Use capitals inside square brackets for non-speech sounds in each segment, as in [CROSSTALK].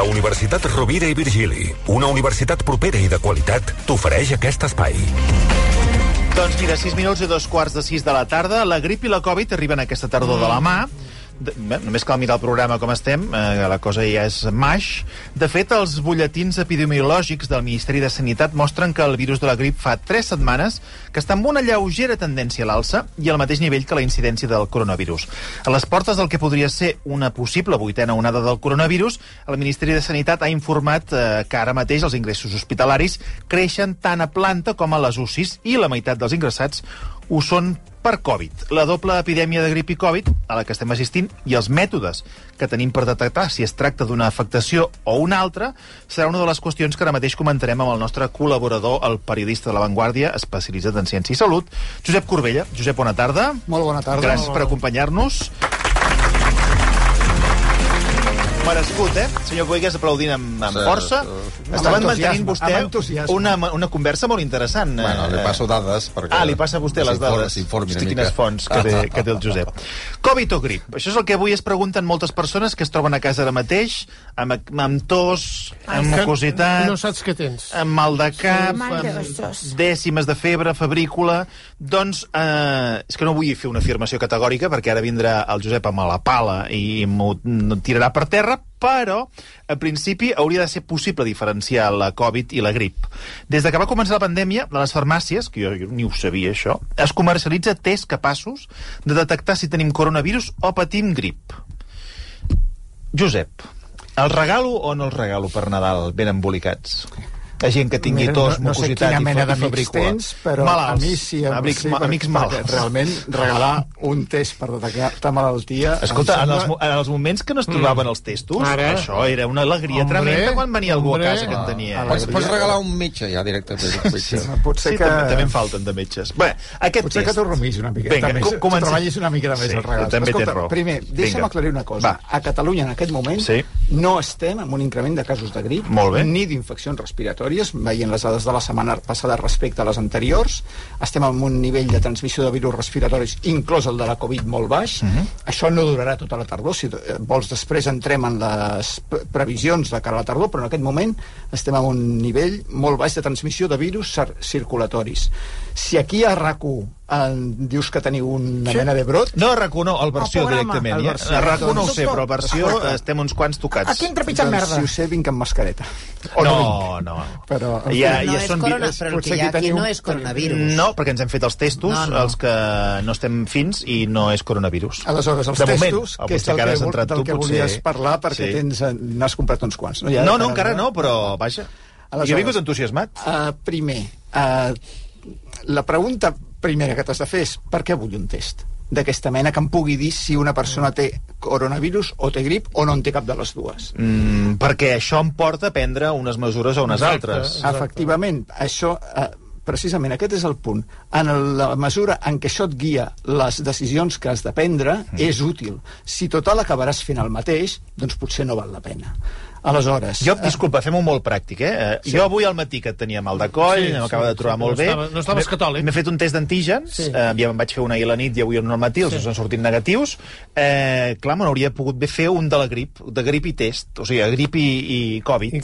La Universitat Rovira i Virgili, una universitat propera i de qualitat, t'ofereix aquest espai. Doncs mira, 6 minuts i dos quarts de 6 de la tarda. La grip i la Covid arriben aquesta tardor de la mà. Bé, només cal mirar el programa com estem, eh, la cosa ja és maix. De fet, els butlletins epidemiològics del Ministeri de Sanitat mostren que el virus de la grip fa 3 setmanes que està amb una lleugera tendència a l'alça i al mateix nivell que la incidència del coronavirus. A les portes del que podria ser una possible vuitena onada del coronavirus, el Ministeri de Sanitat ha informat eh, que ara mateix els ingressos hospitalaris creixen tant a planta com a les UCIs i la meitat dels ingressats ho són per Covid. La doble epidèmia de grip i Covid a la que estem assistint i els mètodes que tenim per detectar si es tracta d'una afectació o una altra serà una de les qüestions que ara mateix comentarem amb el nostre col·laborador, el periodista de La Vanguardia, especialitzat en ciència i salut, Josep Corbella. Josep, bona tarda. Molt bona tarda. Gràcies per acompanyar-nos. Merescut, eh? Senyor Boigues aplaudint amb, amb Sí, força. sí. Estaven mantenint vostè una, una conversa molt interessant. Bueno, li eh, passo dades perquè... Ah, li passa a vostè les dades. Hosti, mica. quines fonts que té, que té el Josep. Covid o grip? Això és el que avui es pregunten moltes persones que es troben a casa ara mateix, amb, amb tos, amb mucositat, No saps què tens. amb mal de cap, amb dècimes de febre, febrícula... Doncs eh, és que no vull fer una afirmació categòrica perquè ara vindrà el Josep amb la pala i m'ho tirarà per terra, però a principi hauria de ser possible diferenciar la Covid i la grip. Des de que va començar la pandèmia, a les farmàcies, que jo, jo ni ho sabia això, es comercialitza tests capaços de detectar si tenim coronavirus o patim grip. Josep, el regalo o no el regalo per Nadal ben embolicats? La gent que tingui Mira, tos, no, no sé mucositat quina i mena i febrícula. tens, però Malalts. a mi sí... em- Amics, sí, amics malalts. Realment, regalar un test per detectar malaltia... Escolta, en els, sembla- mo- en els moments que no es trobaven els testos, Ara. això era una alegria Hombre, tremenda quan venia algú a hombre. casa que en tenia. Ah, Pots, pots regalar un metge ja directament. Un Sí, potser Sí, que... també, també en falten de metges. Bé, aquest Potser que test... t'ho rumis una miqueta Vinga, més. co- comencem. Que treballis una miqueta més Sí, el regal. també Escolta, raó. primer, deixa'm aclarir una cosa. Va. A Catalunya, en aquest moment, Sí. no estem amb un increment de casos de grip, ni d'infeccions respiratòries, veient les dades de la setmana passada respecte a les anteriors. Estem amb un nivell de transmissió de virus respiratoris, inclòs el de la Covid, molt baix. Mhm. Això no durarà tota la tardor. Si eh, vols, després entrem en les pre- previsions de cara a la tardor, però en aquest moment estem amb un nivell molt baix de transmissió de virus cir- circulatoris. Si aquí a RAC1 eh, dius que teniu una Sí. mena de brot, No, a RAC1 no, el versió El directament. El Ja. versió. A RAC1 no ho sé, però el versió escolta. estem uns quants tocats. Aquí entra pitjant doncs, merda. si ho sé, vinc amb mascareta. O no, No, no. Però, en Ja, no ja és són corona, virus- però el que hi ha aquí teniu- no és coronavirus. No, perquè ens hem fet els testos, No, no. els que no estem fins, i no és coronavirus. Aleshores, els de moment, testos, o que és del que entrat del tu, que potser... volies parlar, perquè Sí. tens, eh, n'has comprat uns quants. No, Ja No, no, encara no, però vaja. Aleshores- jo he vingut entusiasmat. Uh, primer, uh, la pregunta primera que t'has de fer és per què vull un test d'aquesta mena que em pugui dir si una persona té coronavirus o té grip o no en té cap de les dues. Mm, perquè això em porta a prendre unes mesures o unes Exacte. altres. Exacte. Efectivament, això... Eh, precisament aquest és el punt. En la mesura en què això et guia les decisions que has de prendre, Mm. és útil. Si total acabaràs fent el mateix, doncs potser no val la pena. Aleshores... Jo, eh, disculpa, fem-ho molt pràctic, eh? Sí. Jo avui al matí que et tenia mal de coll, Sí, sí, sí, m'acaba de trobar sí, molt no bé. estava- no estaves catòlic. M'he fet un test d'antígens, Sí. sí. eh, ja em vaig fer una ahir a la nit i avui al matí, els Sí. sí. han sortit negatius. Eh, clar, me n'hauria pogut bé fer un de la grip, de grip i test, o sigui, grip i, i Covid.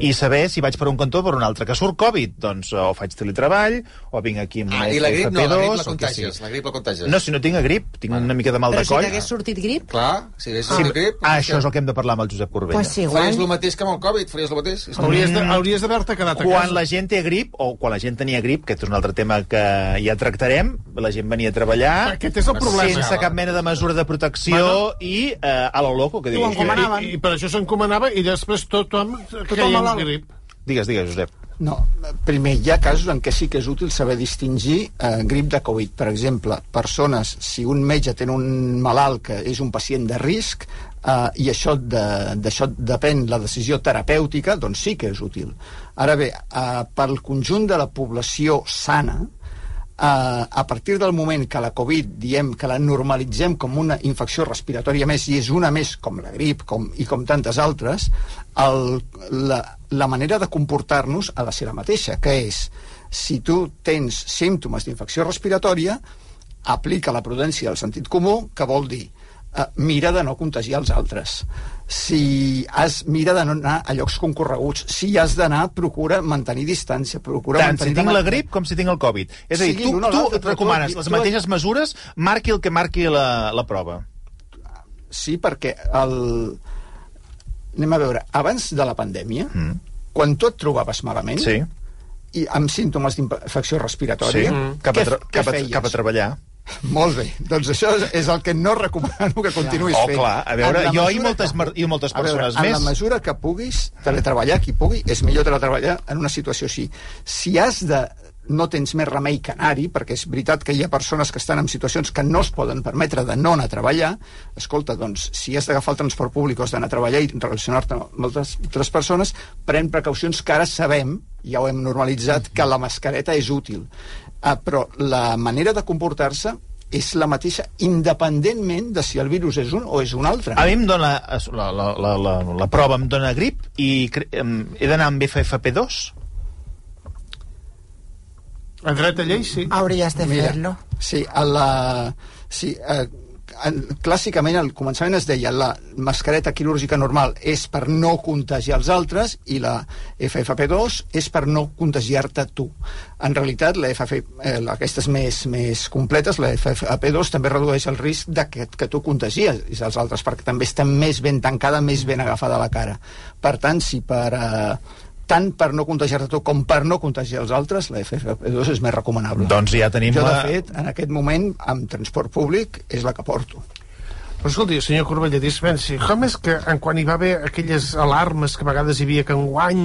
I I saber si vaig per un cantó o per un altre. Que surt Covid, doncs o faig teletreball, o vinc aquí amb Ah, i la grip no, la grip FP2, la contagies, sigui. la grip la contagies. No, si no tinc grip, tinc una mica de mal Però de si coll. t'hagués sortit grip, Clar, si haguessis Sí, sí, grip... ah, això és el que hem de parlar amb el Josep Corbella. pues sí, igual. El mateix que amb el Covid, faries el mateix. Hauries de- hauries d'haver-te quedat a quan casa. la gent té grip, o quan la gent tenia grip, que és un altre tema que ja tractarem, la gent venia a treballar Aquest és el problema. sense cap mena de mesura de protecció i eh, a lo loco, que I. I, I per això s'encomanava i després tothom, caia malalt. en grip. Digues, digues, Josep. No, primer, hi ha casos en què sí que és útil saber distingir eh, grip de Covid. Per exemple, persones, si un metge té un malalt que és un pacient de risc eh, i això de- d'això depèn la decisió terapèutica, doncs sí que és útil. Ara bé, eh, pel conjunt de la població sana, Uh, a partir del moment que la Covid diem que la normalitzem com una infecció respiratòria més i és una més com la grip com, i com tantes altres, el, la, la manera de comportar-nos ha de ser la mateixa, que és si tu tens símptomes d'infecció respiratòria, aplica la prudència del sentit comú, que vol dir eh, mira de no contagiar els altres. Si has, mira de no anar a llocs concorreguts. Si has d'anar, procura mantenir distància. Procura Tant si mantenir tinc la grip com si tinc el Covid. És a dir, tu, tu et recomanes tu- les tu- mateixes mesures, marqui el que marqui la, la prova. Sí, perquè el... Anem a veure, abans de la pandèmia, mm. quan tu et trobaves malament, Sí, i amb símptomes d'infecció sí. respiratòria, Cap, a què, cap, a, cap a treballar. Molt bé, doncs això és, el que no recomano que continuïs Oh, fent. clar, a veure, jo i moltes que- i moltes a veure, persones En més. la mesura que puguis teletreballar, qui pugui, és millor teletreballar en una situació així. Si has de no tens més remei que anar-hi, perquè és veritat que hi ha persones que estan en situacions que no es poden permetre de no anar a treballar, escolta, doncs, si has d'agafar el transport públic o has d'anar a treballar i relacionar-te amb altres, altres persones, pren precaucions que ara sabem, ja ho hem normalitzat, que la mascareta és útil. Uh, però la manera de comportar-se és la mateixa independentment de si el virus és un o és un altre. A mi em dona, la, la, la, la, la prova em dona grip i he d'anar amb FFP2. A dreta llei, sí. Habrías de hacerlo. Sí, a la, sí eh, en- clàssicament al començament es deia la mascareta quirúrgica normal és per no contagiar els altres i la FFP2 és per no contagiar-te tu. En realitat, la FF, eh, aquestes més, més completes, la FFP2 també redueix el risc de que, que tu contagies els altres, perquè també està més ben tancada, més ben agafada a la cara. Per tant, si per... Eh, tant per no contagiar-te tu com per no contagiar els altres, la FFP2 és més recomanable. Doncs ja tenim Jo, de la... fet, en aquest moment, amb transport públic, és la que porto. Però escolti, senyor Corbella, dispensi, com és que en quan hi va haver aquelles alarmes que a vegades hi havia que enguany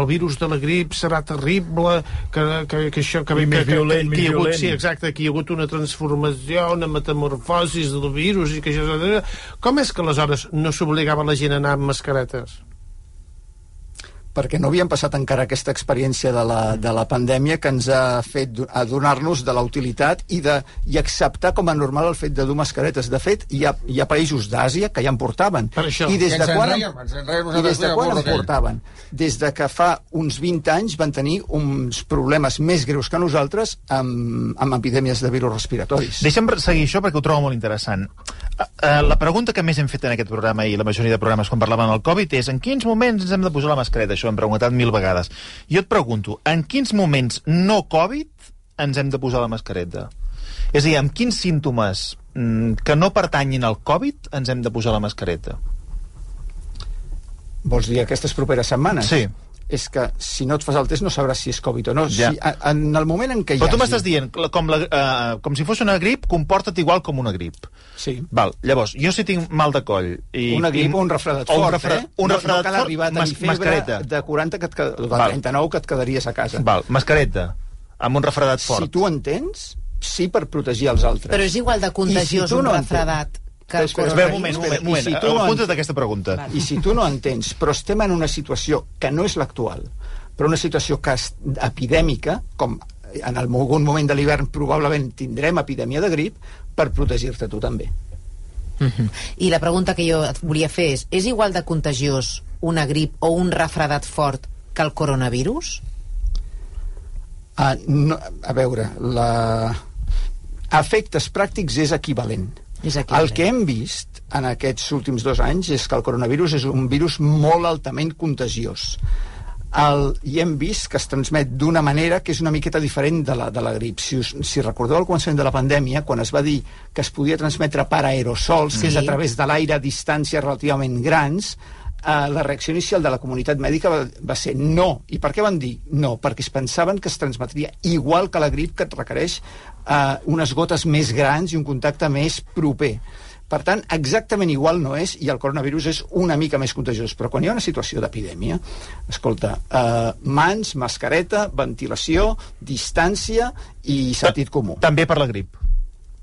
el virus de la grip serà terrible, que, que, que això... Que, I que, més que, violent, que, que hi ha més hagut, violent. Sí, exacte, que hi ha hagut una transformació, una metamorfosis del virus i que això... Com és que aleshores no s'obligava la gent a anar amb mascaretes? Perquè no havíem passat encara aquesta experiència de la, de la pandèmia que ens ha fet do- adonar-nos de la utilitat i, de, i acceptar com a normal el fet de dur mascaretes. De fet, hi ha, hi ha països d'Àsia que ja en portaven. Per això. I des de quan, en rèiem i des de quan en portaven? Des de que fa uns 20 anys van tenir uns problemes més greus que nosaltres amb, amb epidèmies de virus respiratoris. Deixa'm seguir això perquè ho trobo molt interessant. Uh, uh, la pregunta que més hem fet en aquest programa i la majoria de programes quan parlaven del Covid és en quins moments ens hem de posar la mascareta? Això hem preguntat mil vegades. Jo et pregunto, en quins moments no Covid ens hem de posar la mascareta? És a dir, amb quins símptomes mm, que no pertanyin al Covid ens hem de posar la mascareta? Vols dir aquestes properes setmanes? Sí. És que si no et fas el test no sabràs si és Covid o no. Ja. Si, a- en el moment en què hi Però tu hagi- m'estàs dient, com, la, uh, com si fos una grip, comporta't igual com una grip. Sí. Val, llavors, jo si tinc mal de coll... I, una grip i, o un refredat o un fort, refredat, eh? Un no, refredat no cal fort, arribar a tenir mas- febre mascareta. de 40 que et, qued- de Val. 39 que et quedaries a casa. Val, mascareta, amb un refredat fort. Si tu entens, sí per protegir els altres. Però és igual de contagiós I si un no refredat que Espera, Espera, un moment, un moment, un moment. Si tu no Apunta't entens- aquesta pregunta. I si tu no entens, però estem en una situació que no és l'actual, però una situació que és epidèmica, com en algun moment de l'hivern probablement tindrem epidèmia de grip, per protegir-te tu també. I la pregunta que jo et volia fer és, és igual de contagiós una grip o un refredat fort que el coronavirus? Uh, no, a veure, la... efectes pràctics és equivalent. El que hem vist en aquests últims dos anys és que el coronavirus és un virus molt altament contagiós. El, I hem vist que es transmet d'una manera que és una miqueta diferent de la, de la grip. Si, us, si recordeu al començament de la pandèmia, quan es va dir que es podia transmetre per aerosols, Sí. que és a través de l'aire a distàncies relativament grans, eh, la reacció inicial de la comunitat mèdica va, va ser no. I per què van dir no? Perquè es pensaven que es transmetria igual que la grip, que et requereix eh, unes gotes més grans i un contacte més proper. Per tant, exactament igual no és, i el coronavirus és una mica més contagiós. Però quan hi ha una situació d'epidèmia, escolta, eh, mans, mascareta, ventilació, distància i sentit comú. També per la grip.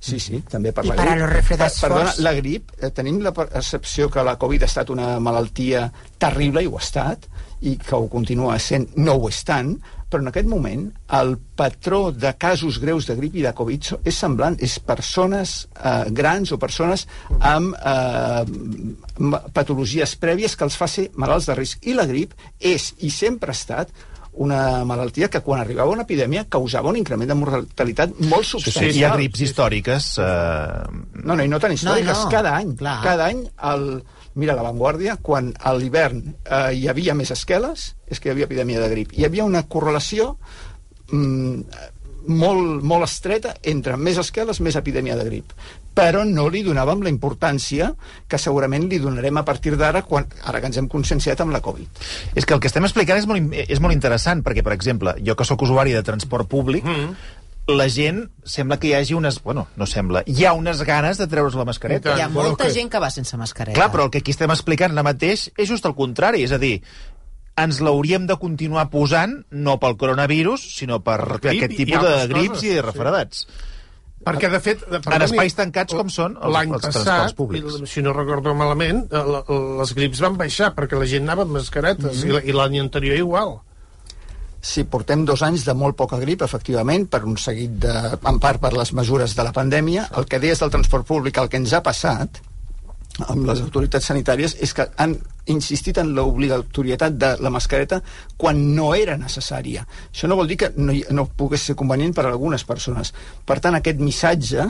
Sí, sí, també per I la per a grip. los refredats Per- Perdona, forts. la grip, eh, tenim la percepció que la Covid ha estat una malaltia terrible, i ho ha estat, i que ho continua sent, no ho és tant, però en aquest moment el patró de casos greus de grip i de Covid és semblant, és persones eh, grans o persones amb eh, patologies prèvies que els fa ser malalts de risc. I la grip és i sempre ha estat una malaltia que quan arribava una epidèmia causava un increment de mortalitat molt Sí, substancial. sí, hi ha grips històriques. Eh, No, no, i no tan històriques. No, no, Cada any, clar. cada any, el, mira, a l'avantguàrdia, quan a l'hivern eh, hi havia més esqueles, és que hi havia epidèmia de grip. Hi havia una correlació mm, molt, molt estreta entre més esqueles, més epidèmia de grip. Però no li donàvem la importància que segurament li donarem a partir d'ara, quan ara que ens hem conscienciat amb la Covid. És que el que estem explicant és molt, és molt interessant, perquè, per exemple, jo que sóc usuari de transport públic, mm. la gent sembla que hi hagi unes... Bueno, no sembla. Hi ha unes ganes de treure's la mascareta. Hi ha molta que- gent que va sense mascareta. Clar, però el que aquí estem explicant ara mateix és just el contrari, és a dir, ens l'hauríem de continuar posant no pel coronavirus, sinó per, grip aquest tipus de grips coses, i de sí. Perquè, de fet... En espais tancats com són els- els passat, transports públics. si no recordo malament, eh, les grips van baixar perquè la gent anava amb mascaretes i la- i l'any anterior igual. Sí, portem dos anys de molt poca grip, efectivament, per un seguit de... en part per les mesures de la pandèmia. El que deies del transport públic, el que ens ha passat amb les autoritats sanitàries és que han insistit en l'obligatorietat de la mascareta quan no era necessària. Això no vol dir que no, no pogués ser convenient per a algunes persones. Per tant, aquest missatge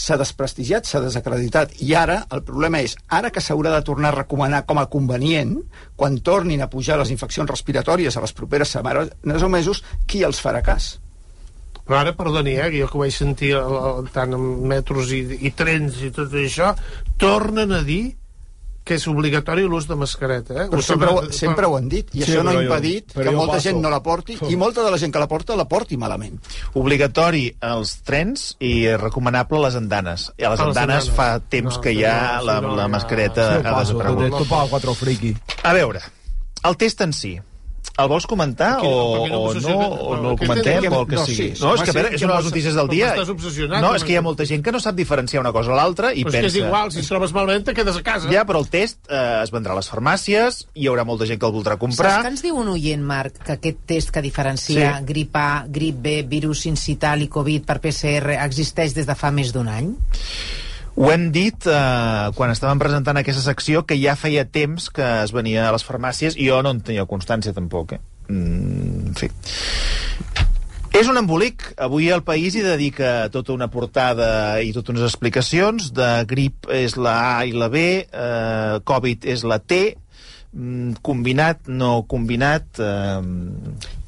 s'ha desprestigiat, s'ha desacreditat. I ara el problema és, ara que s'haurà de tornar a recomanar com a convenient, quan tornin a pujar les infeccions respiratòries a les properes setmanes o mesos, qui els farà cas? Però ara, perdoni, eh, jo que ho vaig sentir el, el, tant en metros i, i trens i tot això, tornen a dir que és obligatori l'ús de mascareta. Eh? Però sempre, ho, sempre ho han dit, i Sí, això no ha jo- impedit però que jo molta passo. gent no la porti, i molta de la gent que la porta la porti malament. Obligatori als trens i recomanable a les andanes. I a les A les andanes andanes. fa temps No, que ja no, la, no, la mascareta Sí, ha desaparegut. friki. A veure, el test en si. El vols comentar Aquí, o, o no, o no el Què comentem o el que No, sigui? sí, no, és que a veure, és una de les notícies del dia. No, és que hi ha molta gent que no sap diferenciar una cosa a l'altra i Però és pensa... que és igual, si et trobes malament te quedes a casa. Ja, però el test eh, es vendrà a les farmàcies, hi haurà molta gent que el voldrà Saps que comprar... ens diu un oient, Marc, que aquest test que diferencia Sí. grip A, grip B, virus incital i Covid per PCR existeix des de fa més d'un any? Ho hem dit eh, quan estàvem presentant aquesta secció que ja feia temps que es venia a les farmàcies i jo no en tenia constància tampoc, eh? Mm, en fi. És un embolic. Avui el País hi dedica tota una portada i totes unes explicacions. De grip és la A i la B, eh, Covid és la T, combinat, no combinat... Eh,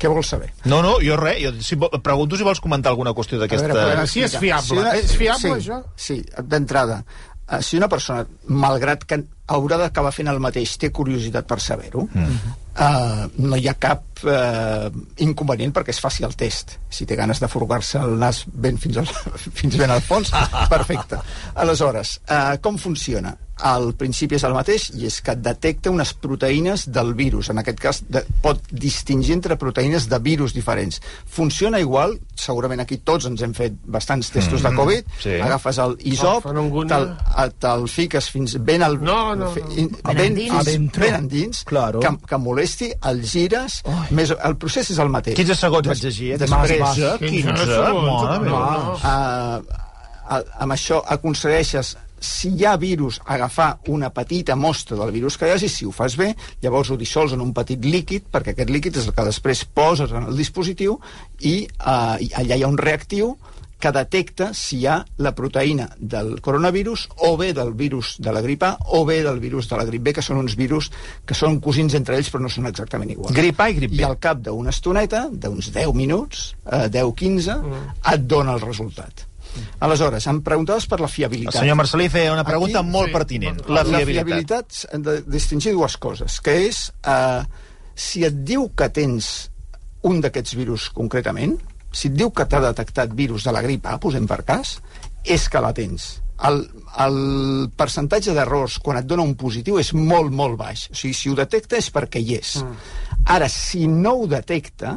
Què vols saber? no, no, jo res. Jo si, vol- pregunto si vols comentar alguna qüestió d'aquesta... Si és fiable. És fiable, sí, això? Sí, d'entrada. eh, Si una persona, malgrat que haurà d'acabar fent el mateix, té curiositat per saber-ho, mm. uh, no hi ha cap uh, inconvenient perquè es faci el test. Si té ganes de furgar-se el nas ben fins, al, [LAUGHS] fins ben al fons, [LAUGHS] perfecte. Aleshores, uh, com funciona? El principi és el mateix i és que detecta unes proteïnes del virus. En aquest cas, de, pot distingir entre proteïnes de virus diferents. Funciona igual, segurament aquí tots ens hem fet bastants testos de Covid, sí. agafes el isop, Oh, te'l a- te'l fiques fins ben al... No, no, no. Ben ben, endins. fins Adentro. ben endins, Claro. que, que molesti, el gires, més, el procés és el mateix. 15 segons vaig llegir, eh? Després, Mas, mas. 15, 15 15, segons, mare no, no. uh, amb això aconsegueixes si hi ha virus, agafar una petita mostra del virus que hi hagi, si ho fas bé, llavors ho dissols en un petit líquid, perquè aquest líquid és el que després poses en el dispositiu i, i allà hi ha un reactiu que detecta si hi ha la proteïna del coronavirus o bé del virus de la grip A o bé del virus de la grip B, que són uns virus que són cosins entre ells però no són exactament iguals. Grip A i grip B. I al cap d'una estoneta, d'uns 10 minuts, eh, 10-15, mm. et dona el resultat. Aleshores, em preguntaves per la El fiabilitat. senyor Marcelí feia una pregunta Aquí, molt sí, pertinent. La La fiabilitat. fiabilitat hem de distingir dues coses, que és eh, si et diu que tens un d'aquests virus concretament, si et diu que t'ha detectat virus de la grip A, posem per cas, és que la tens. El, el percentatge d'errors quan et dona un positiu és molt, molt baix. O sigui, si ho detecta és perquè hi és. Mm. Ara, si no ho detecta,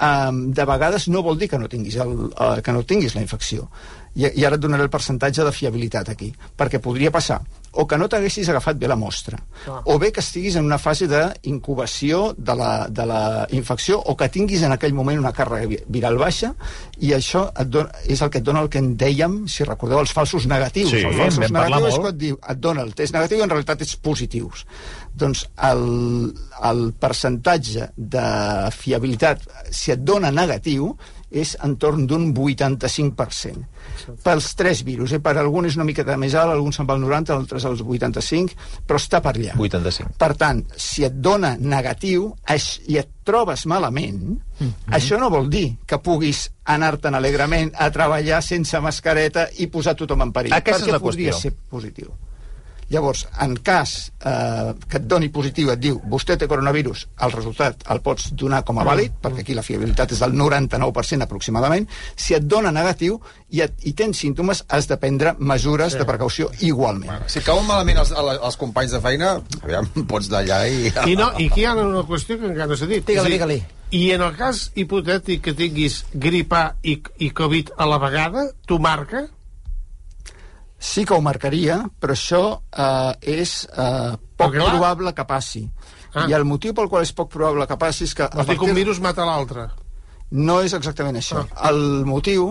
um, de vegades no vol dir que no tinguis, el, uh, que no tinguis la infecció. I, I ara et donaré el percentatge de fiabilitat aquí, perquè podria passar o que no t'haguessis agafat bé la mostra, o bé que estiguis en una fase d'incubació de, la, de la infecció o que tinguis en aquell moment una càrrega vi- viral baixa i això et dona, és el que et dona el que en dèiem, si recordeu, els falsos negatius. Sí, els falsos negatius és que et, diu, et dona el test negatiu i en realitat ets positius. Doncs el, el percentatge de fiabilitat, si et dona negatiu, és entorn d'un 85%. Pels tres virus, eh? per algun és una miqueta més alt, algun se'n va al 90, altres als 85, però està per allà. 85. Per tant, si et dona negatiu i et trobes malament, això no vol dir que puguis anar-te'n alegrement a treballar sense mascareta i posar tothom en perill. Aquesta és perquè la podria qüestió. ser positiu. Llavors, en cas eh, que et doni positiu, et diu vostè té coronavirus, el resultat el pots donar com a vàlid, perquè aquí la fiabilitat és del 99% aproximadament. Si et dona negatiu i, et, i tens símptomes, has de prendre mesures de precaució igualment. Si cauen malament els, els, els companys de feina, aviam, pots d'allà i... I, no, I aquí hi ha una qüestió que encara no s'ha dit. Digue-li, digue-li. I en el cas hipotètic que tinguis grip A i, i Covid a la vegada, tu marca? Sí que ho marcaria, però això eh, és eh, poc clar- probable que passi. Ah. I el motiu pel qual és poc probable que passi és que... Vols dir que un virus mata l'altre? No és exactament això. Ah. El motiu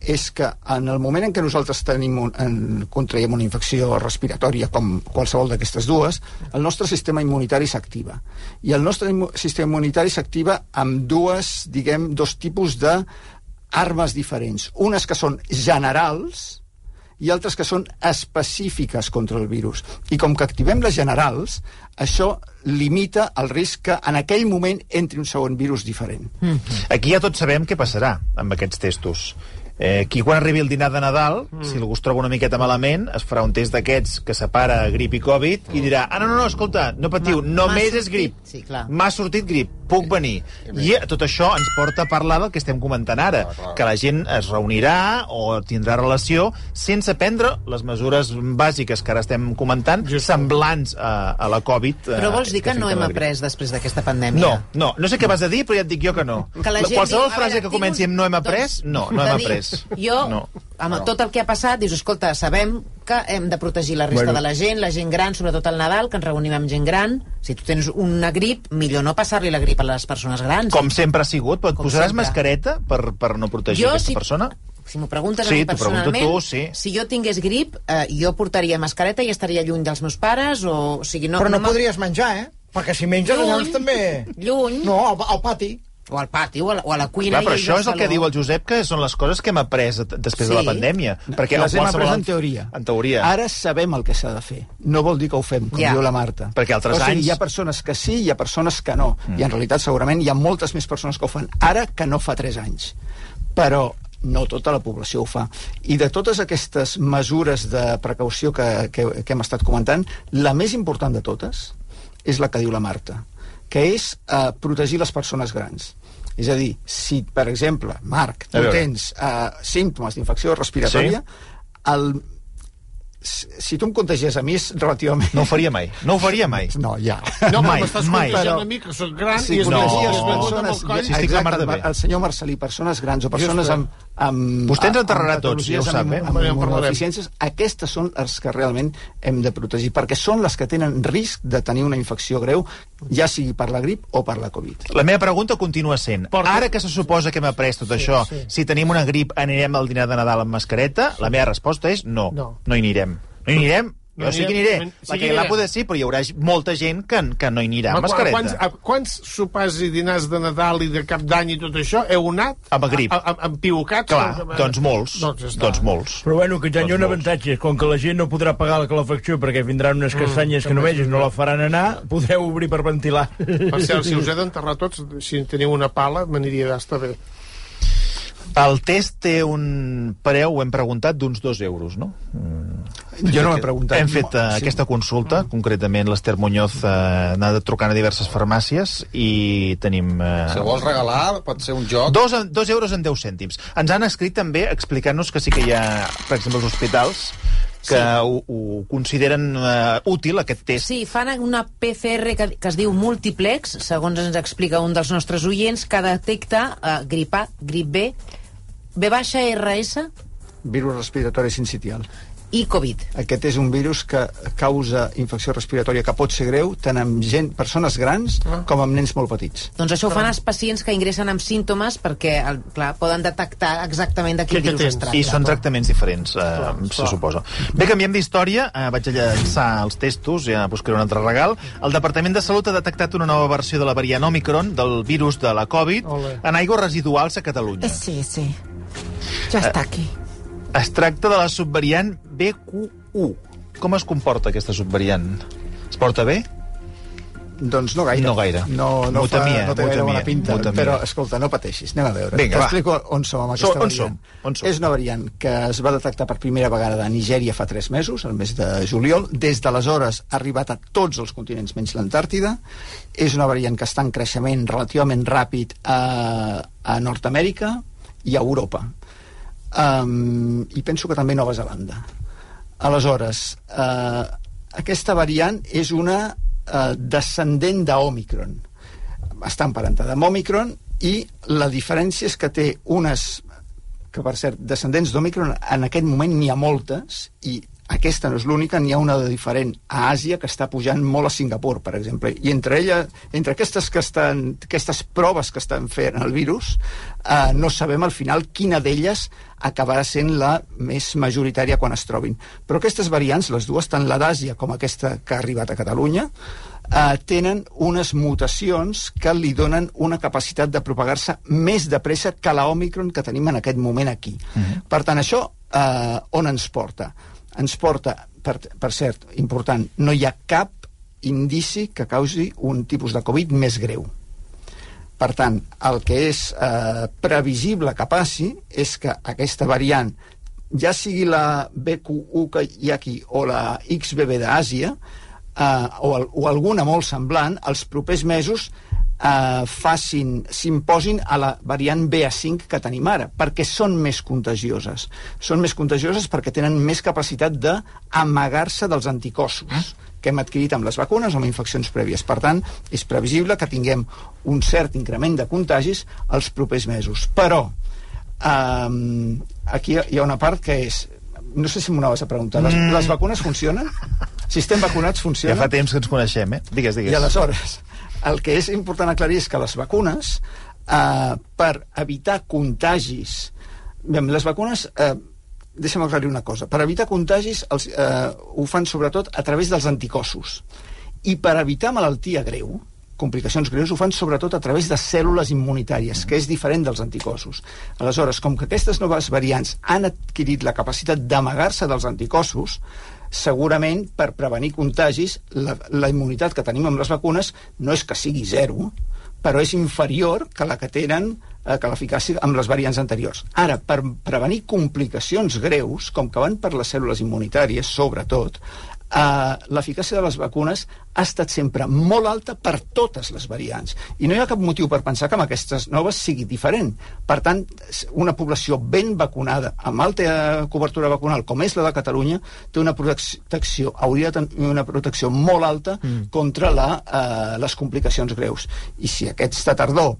és que en el moment en què nosaltres tenim un, en, contraiem una infecció respiratòria, com qualsevol d'aquestes dues, el nostre sistema immunitari s'activa. I el nostre immu sistema immunitari s'activa amb dues, diguem, dos tipus de armes diferents. Unes que són generals, i altres que són específiques contra el virus. I com que activem les generals, això limita el risc que en aquell moment entri un segon virus diferent. Aquí ja tots sabem què passarà amb aquests testos. Eh, aquí quan arribi el dinar de Nadal, mm. si algú es troba una miqueta malament, es farà un test d'aquests que separa grip i Covid i dirà, ah, no, no, no, escolta, no patiu, M'ha- només és grip. sí, clar. M'ha sortit grip, puc venir. I tot això ens porta a parlar del que estem comentant ara, que la gent es reunirà o tindrà relació sense prendre les mesures bàsiques que ara estem comentant, semblants a, a la Covid. eh, Però vols dir que no afecta hem après després d'aquesta pandèmia? No, no, no sé què vas a dir, però ja et dic jo que no. Que la gent Qualsevol diu, frase veure, que comenci amb no hem après, doncs, no, no hem dir, après. Jo, No. amb tot el que ha passat, dius, escolta, sabem que hem de protegir la resta Bueno. de la gent, la gent gran, sobretot al Nadal, que ens reunim amb gent gran. Si tu tens una grip, millor no passar-li la grip a les persones grans. Com sempre ha sigut, però et Com posaràs sempre. mascareta per, per no protegir Jo, aquesta si- persona? Si m'ho preguntes Sí, a mi personalment, tu, sí. si jo tingués grip, eh, jo portaria mascareta i estaria lluny dels meus pares, o, o sigui, no... Però no m'ha- podries menjar, eh? Perquè si menges, Lluny. llavors també... Lluny. No, al, al pati. O al pati, o a la, o a la cuina. Clar, però això és el que diu el Josep, que són les coses que hem après després de la Sí. pandèmia. Perquè les hem après en teoria. En teoria. Ara sabem el que s'ha de fer. No vol dir que ho fem, com Ja. diu la Marta. Perquè altres o sigui, anys- hi ha persones que sí, hi ha persones que no. Mm. I en realitat segurament hi ha moltes més persones que ho fan ara que no fa 3 anys. Però no tota la població ho fa. I de totes aquestes mesures de precaució que, que, que hem estat comentant, la més important de totes és la que diu la Marta, que és eh, protegir les persones grans. És a dir, si, per exemple, Marc, tu tens eh, símptomes d'infecció respiratòria, el, si, si tu em contagies a mi és relativament... No ho faria mai. No ho faria mai. No, ja. No, Mai, m'estàs mai. contagiant Però- a mi, que soc gran, Si i és no, contagies begut amb persones... el coll. Sí, estic la mar de Exacte, bé. el senyor Marcelí, persones grans o persones amb... amb Vostè ens amb enterrarà tots, ja ho sap, amb- eh? amb Ja en parlarem. immunodeficiències, aquestes són les que realment hem de protegir, perquè són les que tenen risc de tenir una infecció greu, ja sigui per la grip o per la Covid. La meva pregunta continua sent, Porta- ara que se suposa que hem après tot això, si tenim una grip anirem al dinar de Nadal amb mascareta? La meva resposta és no. No. No hi anirem. No hi anirem? No Jo sí que aniré. Sí La que poder sí, però hi haurà molta gent que, que no hi anirà amb Ma- mascareta. Quants, a, quants sopars i dinars de Nadal i de Cap d'Any i tot això heu anat? Amb grip. A, a, amb piucats? Clar, doncs molts. Doncs, doncs molts. Però bueno, que ja hi ha Doncs un molts. avantatge. Com que la gent no podrà pagar la calefacció perquè vindran unes castanyes que no vegis, no la faran anar, podreu obrir per ventilar. Per cert, si us he d'enterrar tots, si teniu una pala, m'aniria d'estar bé. El test té un preu, ho hem preguntat, d'uns dos euros, no? Jo no m'he preguntat. Hem fet uh, Sí. aquesta consulta, concretament l'Ester Muñoz uh, ha anat trucant a diverses farmàcies i tenim... Si Uh, vols regalar, pot ser un joc. Dos, dos euros en 10 cèntims. Ens han escrit també explicant-nos que sí que hi ha, per exemple, els hospitals que ho, ho consideren uh, útil, aquest test. Sí, fan una PCR que, que es diu multiplex, segons ens explica un dels nostres oients, que detecta uh, grip A, grip B, B baixa RS Virus respiratori sincitial. I Covid. Aquest és un virus que causa infecció respiratòria que pot ser greu tant amb gent, persones grans com amb nens molt petits. Doncs això ho fan els pacients que ingressen amb símptomes perquè, el, clar, poden detectar exactament de quin virus es tracta. I són tractaments diferents, eh, se clar. suposa. Bé, canviem d'història. Eh, vaig a llançar els testos, ja buscaré un altre regal. El Departament de Salut ha detectat una nova versió de la variant Omicron del virus de la Covid Ole. en aigües residuals a Catalunya. Sí, sí. Ya está aquí. Es tracta de la subvariant BQ1. Com es comporta aquesta subvariant? Es porta bé? Doncs no gaire. No gaire. No, no, M'ho fa, no té m'ho gaire bona pinta. m'ho temia. Però, escolta, no pateixis, anem a veure. Vinga. T'explico on som amb aquesta So- on variant. som? On som? És una variant que es va detectar per primera vegada a Nigèria fa 3 mesos, el mes de juliol. Des d'aleshores ha arribat a tots els continents menys l'Antàrtida. És una variant que està en creixement relativament ràpid a, a Nord-Amèrica i a Europa. Um, I penso que també Nova Zelanda. Aleshores, eh, aquesta variant és una eh, descendent d'Omicron. Està emparentada amb Omicron i la diferència és que té unes que per cert, descendents d'Omicron en aquest moment n'hi ha moltes i aquesta no és l'única, n'hi ha una de diferent a Àsia que està pujant molt a Singapur, per exemple. I entre ella, entre aquestes, que estan, aquestes proves que estan fent el virus, eh, no sabem al final quina d'elles acabarà sent la més majoritària quan es trobin. Però aquestes variants, les dues, tant la d'Àsia com aquesta que ha arribat a Catalunya, eh, tenen unes mutacions que li donen una capacitat de propagar-se més de pressa que la Omicron que tenim en aquest moment aquí. Mm -hmm. Per tant, això eh, on ens porta? Ens porta, per, per cert, important, no hi ha cap indici que causi un tipus de Covid més greu. Per tant, el que és eh, previsible que passi és que aquesta variant, ja sigui la BQ1 que hi ha aquí o la XBB d'Àsia, eh, o, o alguna molt semblant, els propers mesos eh, facin, s'imposin a la variant BA5 que tenim ara, perquè són més contagioses. Són més contagioses perquè tenen més capacitat d'amagar-se dels anticossos que hem adquirit amb les vacunes o amb infeccions prèvies. Per tant, és previsible que tinguem un cert increment de contagis els propers mesos. Però, eh, aquí hi ha una part que és... No sé si m'ho anaves a preguntar. Les, Mm. les vacunes funcionen? Si estem vacunats, Ja funcionen? fa temps que ens coneixem, eh? Digues, digues. I aleshores, el que és important aclarir és que les vacunes, eh, per evitar contagis... Bé, les vacunes, eh, deixa'm aclarir una cosa, per evitar contagis els, eh, ho fan sobretot a través dels anticossos. I per evitar malaltia greu, complicacions greus, ho fan sobretot a través de cèl·lules immunitàries, que és diferent dels anticossos. Aleshores, com que aquestes noves variants han adquirit la capacitat d'amagar-se dels anticossos, segurament per prevenir contagis la, la immunitat que tenim amb les vacunes no és que sigui zero però és inferior que la que tenen eh, que l'eficàcia amb les variants anteriors. Ara, per prevenir complicacions greus, com que van per les cèl·lules immunitàries, sobretot, eh, l'eficàcia de les vacunes ha estat sempre molt alta per totes les variants. I no hi ha cap motiu per pensar que amb aquestes noves sigui diferent. Per tant, una població ben vacunada, amb alta cobertura vacunal, com és la de Catalunya, té una protecció, hauria de tenir una protecció molt alta mm. contra la, eh, les complicacions greus. I si aquesta tardor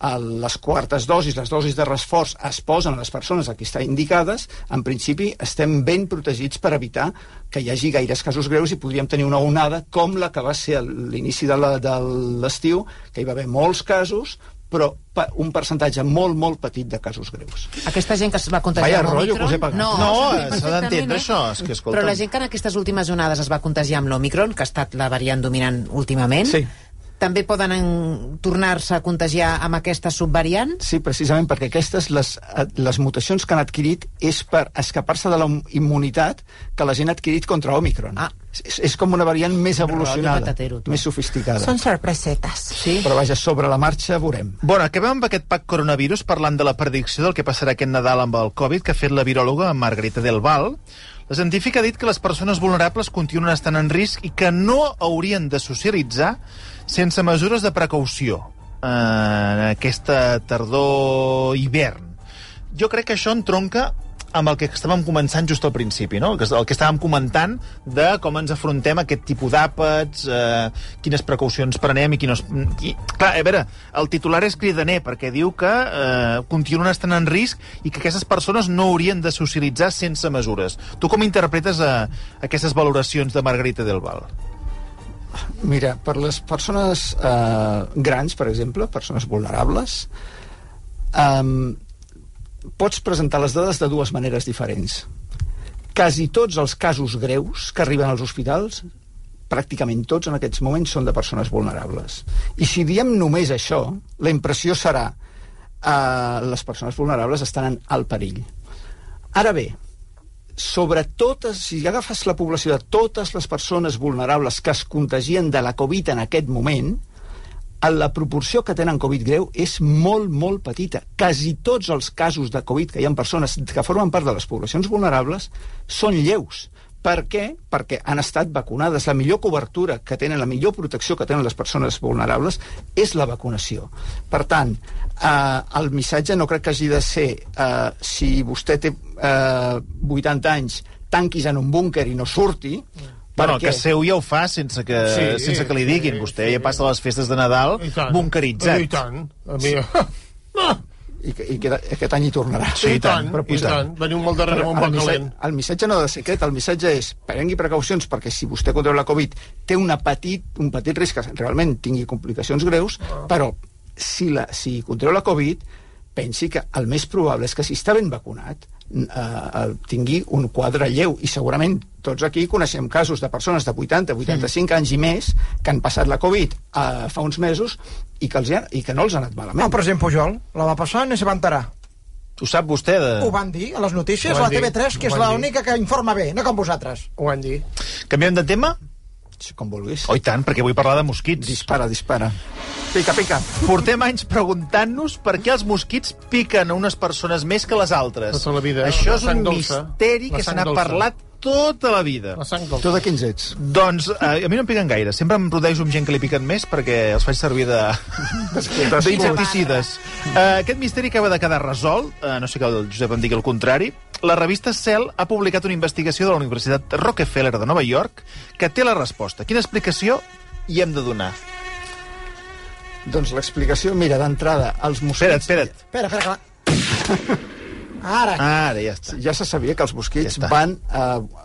les quartes dosis, les dosis de reforç es posen a les persones a qui estan indicades, en principi estem ben protegits per evitar que hi hagi gaires casos greus i podríem tenir una onada com la que va ser a l'inici de l'estiu, que hi va haver molts casos, però un percentatge molt, molt petit de casos greus. Aquesta gent que es va contagiar Vaya amb rotllo que Omicron... us he pagat. No, No, s'ha d'entendre eh? això, és que, escolta'm. Però la gent que en aquestes últimes onades es va contagiar amb l'Omicron, que ha estat la variant dominant últimament, Sí. També poden en- tornar-se a contagiar amb aquesta subvariant? Sí, precisament perquè aquestes, les, eh, les mutacions que han adquirit és per escapar-se de la immunitat que la gent ha adquirit contra Omicron. Ah. És, és com una variant més evolucionada, patatero, més sofisticada. Son sorpresetas. Sí. Però vaja, sobre la marxa veurem. Bueno, acabem amb aquest pack coronavirus parlant de la predicció del que passarà aquest Nadal amb el Covid que ha fet la viròloga Margarita Del Val. La científica ha dit que les persones vulnerables continuen estant en risc i que no haurien de socialitzar sense mesures de precaució eh, en aquesta tardor-hivern. Jo crec que això entronca amb el que estàvem començant just al principi, no? El que, estàvem comentant de com ens afrontem aquest tipus d'àpats, eh, quines precaucions prenem i quines... I, clar, a veure, el titular és cridaner, perquè diu que eh, continuen estant en risc i que aquestes persones no haurien de socialitzar sense mesures. Tu com interpretes eh, aquestes valoracions de Margarita del Val? Mira, per les persones eh, grans, per exemple, persones vulnerables, eh, pots presentar les dades de dues maneres diferents. Quasi tots els casos greus que arriben als hospitals, pràcticament tots en aquests moments són de persones vulnerables. I si diem només això, la impressió serà eh, les persones vulnerables estan en alt perill. Ara bé, sobre totes, si agafes la població de totes les persones vulnerables que es contagien de la Covid en aquest moment, la proporció que tenen Covid greu és molt, molt petita. Quasi tots els casos de Covid que hi ha persones que formen part de les poblacions vulnerables són lleus. Per què? Perquè han estat vacunades. La millor cobertura que tenen, la millor protecció que tenen les persones vulnerables és la vacunació. Per tant, eh, el missatge no crec que hagi de ser eh, si vostè té eh, 80 anys, tanquis en un búnquer i no surti, Bueno, que seu ja ho fa sense que, Sí, sí, sense que li diguin. Vostè ja passa les festes de Nadal I tant. bunkeritzat. I tant. A mi... [LAUGHS] i, que, i que aquest any hi tornarà. Sí, i tant, Però, i tant. Veniu molt darrere amb un missatge, calent. el missatge no ha de ser aquest, el missatge és prengui precaucions perquè si vostè contreu la Covid té una petit, un petit risc que realment tingui complicacions greus, Ah. però si, la, si contreu la Covid pensi que el més probable és que si està ben vacunat eh, eh, tingui un quadre lleu i segurament tots aquí coneixem casos de persones de 80, 85 anys i més que han passat la Covid eh, fa uns mesos i que, els ha, i que no els ha anat malament. El president Pujol la va passar i se va enterar. Ho sap vostè? De... Ho van dir a les notícies, a la dir, TV3, que és l'única que informa bé, no com vosaltres. Ho van dir. Canviem de tema? Sí, Com vulguis. Oh, tant, perquè vull parlar de mosquits. Dispara, dispara. Pica, pica. Portem anys preguntant-nos per què els mosquits piquen a unes persones més que les altres. Tota la vida. Això La és un dolça. misteri La que se n'ha dolça. parlat tota la vida. La sang del... Tu de quins ets? Doncs eh, a mi no em piquen gaire. Sempre em rodejo amb gent que li piquen més perquè els faig servir de d'insecticides. Uh, aquest misteri acaba de quedar resolt. Uh, no sé que el Josep em digui el contrari. La revista Cell ha publicat una investigació de la Universitat Rockefeller de Nova York que té la resposta. Quina explicació hi hem de donar? Doncs l'explicació, mira, d'entrada, els mosquits... Espera't, espera't. Espera, espera, que. Ara. Ara, ja està. Ja se sabia que els mosquits Ja està. van eh,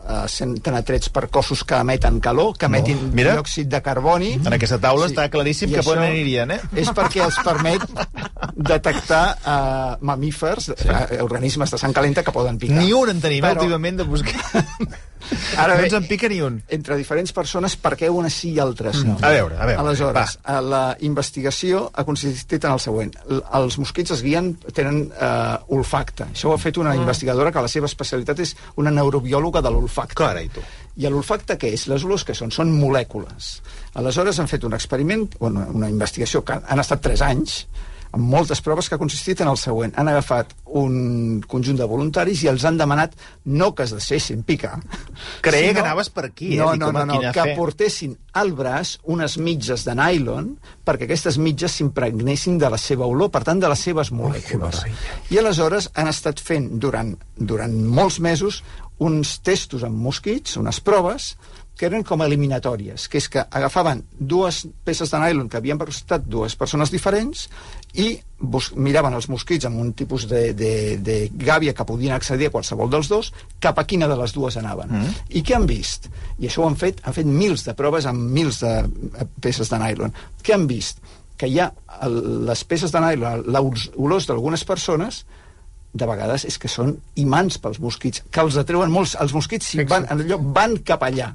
eh, sent atrets per cossos que emeten calor, que emetin Oh, mira. diòxid de carboni. En aquesta taula està claríssim I que això poden anirien, eh? És perquè els permet detectar eh, mamífers, eh, organismes de sang calenta que poden picar. Ni un en tenim, eh, Però- últimament, de mosquits. [LAUGHS] Ara no ens en pica ni un. entre diferents persones, per què unes sí i altres no? A veure, a veure, Aleshores, eh, la investigació ha consistit en el següent. L- Els mosquits es guien, tenen eh, olfacte. Això ho ha fet una investigadora que la seva especialitat és una neurobiòloga de l'olfacte. Carai, tu. I l'olfacte què és? Les olors que són? Són molècules. Aleshores han fet un experiment, bueno, una investigació que han estat 3 anys, amb moltes proves que ha consistit en el següent. Han agafat un conjunt de voluntaris i els han demanat no que es deixessin picar. [LAUGHS] Creia que anaves per aquí, eh? No, no, no, no, quina que fe. portessin al braç unes mitges de nylon perquè aquestes mitges s'impregnessin de la seva olor, per tant, de les seves molècules. I aleshores han estat fent durant, durant molts mesos uns testos amb mosquits, unes proves, que eren com eliminatòries, que és que agafaven dues peces de nylon que havien prestat dues persones diferents i bus miraven els mosquits amb un tipus de, de, de gàbia que podien accedir a qualsevol dels dos, cap a quina de les dues anaven. Mm. I què han vist? I això ho han fet, han fet mils de proves amb mils de eh, peces de nylon. Què han vist? Que hi ha el, les peces de nylon, les olors d'algunes persones, de vegades és que són imants pels mosquits, que els atreuen molts. Els mosquits si van, allò, van cap allà.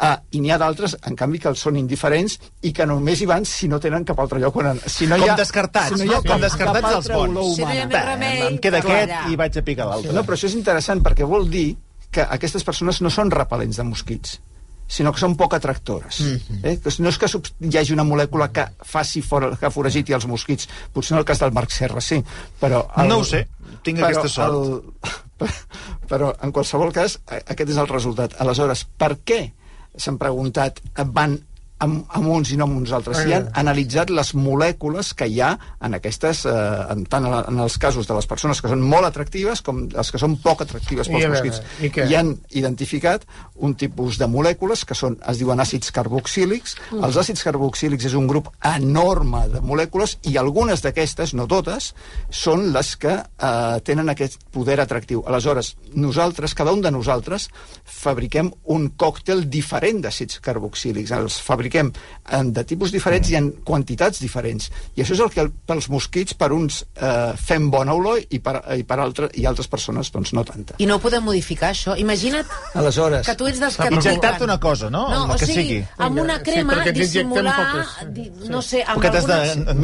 Uh, I n'hi ha d'altres, en canvi, que els són indiferents i que només hi van si no tenen cap altre lloc on. Si no Com hi ha, descartats, si no hi ha no? Com descartats els bons. Si no hi ha més remei, Em queda clar, aquest allà. i vaig a picar l'altre. No, però això és interessant perquè vol dir que aquestes persones no són repel·lents de mosquits sinó que són poc atractores. Mm -hmm. eh? Que no és que hi hagi una molècula que faci fora, que foragiti els mosquits. Potser en el cas del Marc Serra sí, però... No ho sé, tinc aquesta sort. El, [LAUGHS] però, en qualsevol cas, a- aquest és el resultat. Aleshores, per què s'han preguntat van amb, amb uns i no amb uns altres. I han analitzat les molècules que hi ha en aquestes, eh, en, tant en, en els casos de les persones que són molt atractives com les que són poc atractives I pels veure, mosquits. i què? I han identificat un tipus de molècules que són, es diuen àcids carboxílics. Mm. Els àcids carboxílics és un grup enorme de molècules i algunes d'aquestes, no totes, són les que eh, tenen aquest poder atractiu. Aleshores, nosaltres, cada un de nosaltres, fabriquem un còctel diferent d'àcids carboxílics. Els fabriquem en, de tipus diferents i en quantitats diferents. I això és el que pels mosquits, per uns eh, fem bona olor i per, i per altre, i altres persones doncs no tanta. I no ho podem modificar, això. Imagina't Aleshores, que tu ets dels que Injectar-te una cosa, no? No, Amb el o que sigui, sigui. amb una Sí, crema t'injecten dissimular, poques. di, no sé, amb Perquè t'has algunes...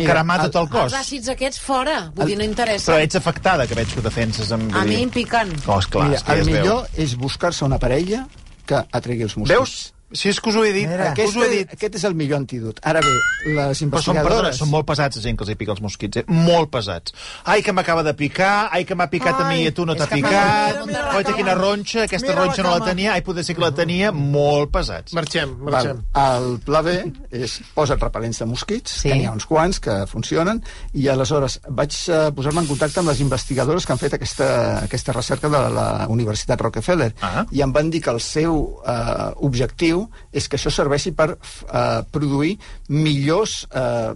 de tot el cos. Els àcids aquests fora, vull dir, no interessa. Però ets afectada, que veig que ho defenses. Amb... A mi em piquen. Oh, esclar, Mira, el es veu. millor és buscar-se una parella que atregui els mosquits. Veus? Si és que us ho he dit, Mira, us ho he dit. Aquest és el millor antídot. Ara bé, les Però són, perdona, investigadores... són molt pesats, la gent que els hi pica els mosquits, eh? Molt pesats. Ai, que m'acaba de picar, ai, que m'ha picat a mi i a tu no t'ha picat, oi, quina ronxa, aquesta Mira la ronxa no la tenia, ai, poder ser que la tenia, molt pesats. Marxem, Val. marxem. El pla B és posa't repel·lents de mosquits, Sí. sí. que n'hi ha uns quants que funcionen, i aleshores vaig eh, posar-me en contacte amb les investigadores que han fet aquesta, aquesta recerca de la Universitat Rockefeller, Ah. i em van dir que el seu eh, objectiu és que això serveixi per eh, produir millors eh,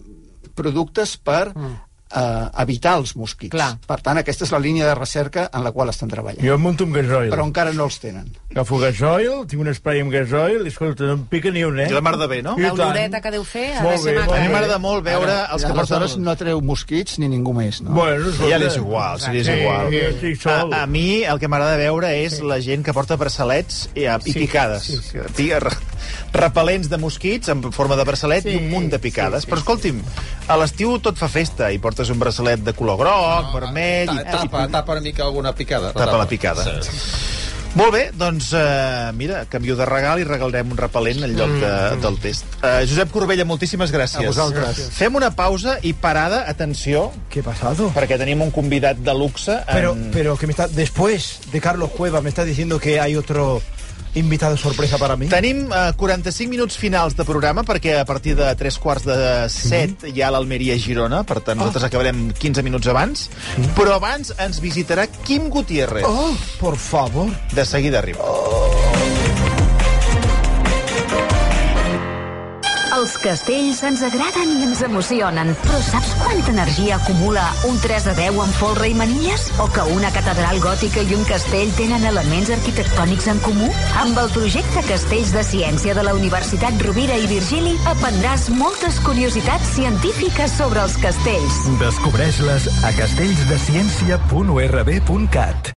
productes per eh, evitar els mosquits. Clar. Per tant, aquesta és la línia de recerca en la qual estan treballant. Jo em munto un gasoil. Però encara no els tenen. Agafo gasoil, tinc un spray amb gasoil, i escolta, no em pica ni un, eh? I la mar de bé, no? I tant. L'oloreta que deu fer ha de Molt ser bé, maca. A mi molt m'agrada molt veure els que porten... Aleshores no treu mosquits ni ningú més, no? Bueno, A escolta. ella li és igual, si li és Sí, igual. jo estic sol. A, a mi el que m'agrada veure és la gent que porta braçalets i, i picades. Que Pica, re- repel·lents de mosquits en forma de braçalet i un munt de picades. Però escolti'm, a l'estiu tot fa festa i portes un braçalet de color groc, vermell... Ta- i, Tapa, tapa una mica alguna picada. Tapa la picada. Molt bé, doncs, uh, mira, canvio de regal i regalarem un repel·lent en lloc de, del test. Uh, Josep Corbella, moltíssimes gràcies. A vosaltres. Fem una pausa i parada, atenció, ¿Qué ha pasado? perquè tenim un convidat de luxe. Pero, en... pero que me está después de Carlos Cueva me está diciendo que hay otro invitado sorpresa para mí. Tenim uh, 45 minuts finals de programa perquè a partir de 3 quarts de 7 hi ha l'Almeria-Girona, per tant nosaltres acabarem 15 minuts abans, però abans ens visitarà Quim Gutiérrez. Oh, por favor. De seguida arriba. Els castells ens agraden i ens emocionen, però saps quanta energia acumula un 3 de 10 amb folre i manilles? O que una catedral gòtica i un castell tenen elements arquitectònics en comú? Amb el projecte Castells de Ciència de la Universitat Rovira i Virgili aprendràs moltes curiositats científiques sobre els castells. Descobreix-les a castellsdeciència.urb.cat.